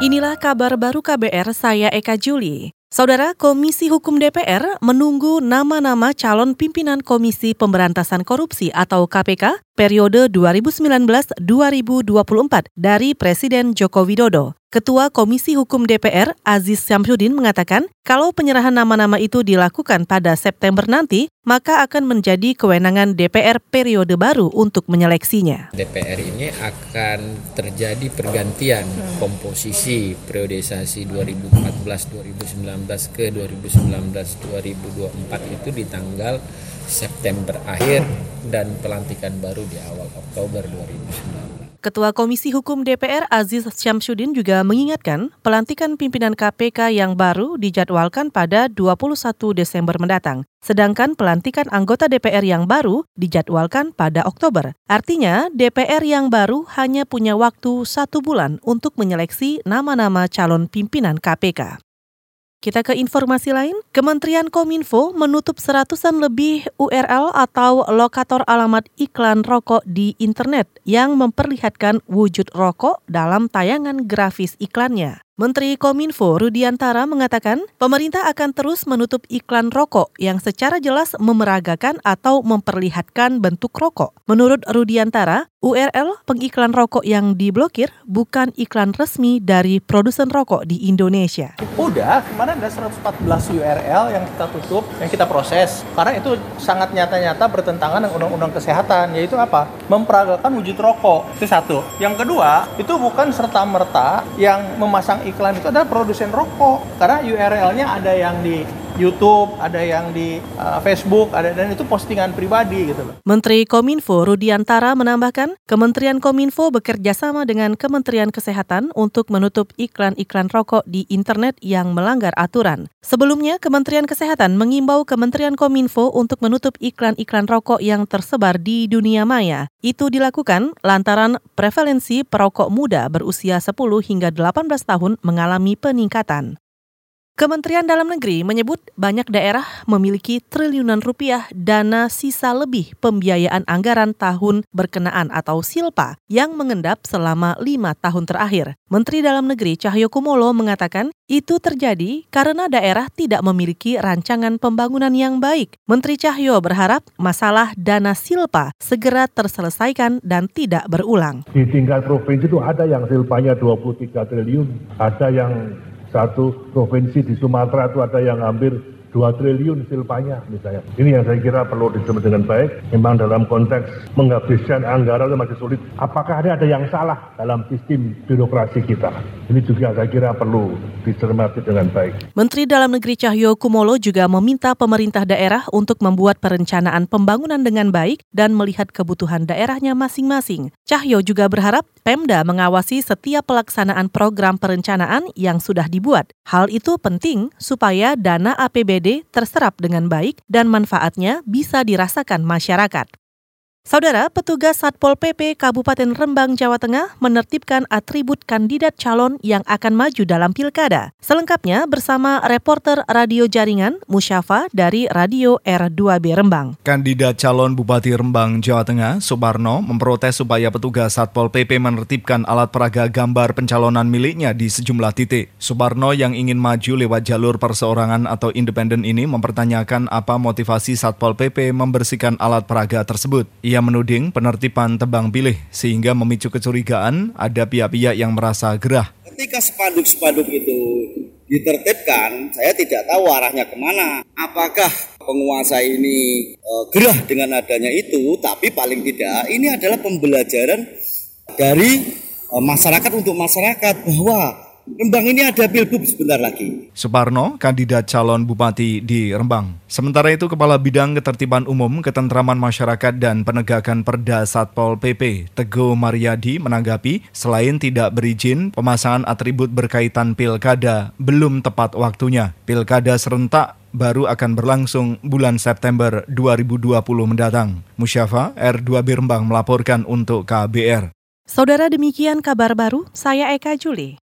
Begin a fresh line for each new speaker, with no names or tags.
Inilah kabar baru KBR, saya Eka Juli. Saudara Komisi Hukum DPR menunggu nama-nama calon pimpinan Komisi Pemberantasan Korupsi atau KPK periode 2019-2024 dari Presiden Joko Widodo. Ketua Komisi Hukum DPR Aziz Syamsuddin mengatakan kalau penyerahan nama-nama itu dilakukan pada September nanti, maka akan menjadi kewenangan DPR periode baru untuk menyeleksinya.
DPR ini akan terjadi pergantian komposisi periodisasi 2014-2019 ke 2019-2024 itu di tanggal September akhir dan pelantikan baru di awal Oktober 2019.
Ketua Komisi Hukum DPR Aziz Syamsuddin juga mengingatkan pelantikan pimpinan KPK yang baru dijadwalkan pada 21 Desember mendatang. Sedangkan pelantikan anggota DPR yang baru dijadwalkan pada Oktober. Artinya, DPR yang baru hanya punya waktu satu bulan untuk menyeleksi nama-nama calon pimpinan KPK. Kita ke informasi lain, Kementerian Kominfo menutup seratusan lebih URL atau lokator alamat iklan rokok di internet yang memperlihatkan wujud rokok dalam tayangan grafis iklannya. Menteri Kominfo Rudiantara mengatakan pemerintah akan terus menutup iklan rokok yang secara jelas memeragakan atau memperlihatkan bentuk rokok. Menurut Rudiantara, URL pengiklan rokok yang diblokir bukan iklan resmi dari produsen rokok di Indonesia.
Udah, kemarin ada 114 URL yang kita tutup, yang kita proses. Karena itu sangat nyata-nyata bertentangan dengan undang-undang kesehatan, yaitu apa? Memperagakan wujud rokok. Itu satu. Yang kedua, itu bukan serta-merta yang memasang iklan itu adalah produsen rokok karena URL-nya ada yang di YouTube, ada yang di uh, Facebook, ada dan itu postingan pribadi gitu.
Menteri Kominfo Rudiantara menambahkan, Kementerian Kominfo bekerja sama dengan Kementerian Kesehatan untuk menutup iklan-iklan rokok di internet yang melanggar aturan. Sebelumnya, Kementerian Kesehatan mengimbau Kementerian Kominfo untuk menutup iklan-iklan rokok yang tersebar di dunia maya. Itu dilakukan lantaran prevalensi perokok muda berusia 10 hingga 18 tahun mengalami peningkatan. Kementerian Dalam Negeri menyebut banyak daerah memiliki triliunan rupiah dana sisa lebih pembiayaan anggaran tahun berkenaan atau silpa yang mengendap selama lima tahun terakhir. Menteri Dalam Negeri Cahyo Kumolo mengatakan itu terjadi karena daerah tidak memiliki rancangan pembangunan yang baik. Menteri Cahyo berharap masalah dana silpa segera terselesaikan dan tidak berulang.
Di tingkat provinsi itu ada yang silpanya 23 triliun, ada yang satu provinsi di Sumatera itu ada yang hampir 2 triliun silpanya misalnya. Ini yang saya kira perlu dicermati dengan baik. Memang dalam konteks menghabiskan anggaran itu masih sulit. Apakah ada ada yang salah dalam sistem birokrasi kita? Ini juga saya kira perlu dicermati dengan baik.
Menteri Dalam Negeri Cahyo Kumolo juga meminta pemerintah daerah untuk membuat perencanaan pembangunan dengan baik dan melihat kebutuhan daerahnya masing-masing. Cahyo juga berharap Pemda mengawasi setiap pelaksanaan program perencanaan yang sudah dibuat. Hal itu penting supaya dana APBD terserap dengan baik dan manfaatnya bisa dirasakan masyarakat. Saudara, petugas Satpol PP Kabupaten Rembang, Jawa Tengah menertibkan atribut kandidat calon yang akan maju dalam pilkada. Selengkapnya bersama reporter radio jaringan Musyafa dari Radio R2B Rembang.
Kandidat calon Bupati Rembang, Jawa Tengah, Subarno, memprotes supaya petugas Satpol PP menertibkan alat peraga gambar pencalonan miliknya di sejumlah titik. Subarno yang ingin maju lewat jalur perseorangan atau independen ini mempertanyakan apa motivasi Satpol PP membersihkan alat peraga tersebut. Ia menuding penertiban tebang pilih sehingga memicu kecurigaan ada pihak-pihak yang merasa gerah.
Ketika spanduk-spanduk itu ditertibkan, saya tidak tahu arahnya ke mana. Apakah penguasa ini e, gerah dengan adanya itu, tapi paling tidak ini adalah pembelajaran dari e, masyarakat untuk masyarakat bahwa Rembang ini ada pilgub sebentar lagi.
Suparno, kandidat calon bupati di Rembang. Sementara itu, Kepala Bidang Ketertiban Umum, Ketentraman Masyarakat dan Penegakan Perda Satpol PP, Teguh Mariadi menanggapi, selain tidak berizin, pemasangan atribut berkaitan pilkada belum tepat waktunya. Pilkada serentak baru akan berlangsung bulan September 2020 mendatang. Musyafa R2 Rembang melaporkan untuk KBR.
Saudara demikian kabar baru, saya Eka Juli.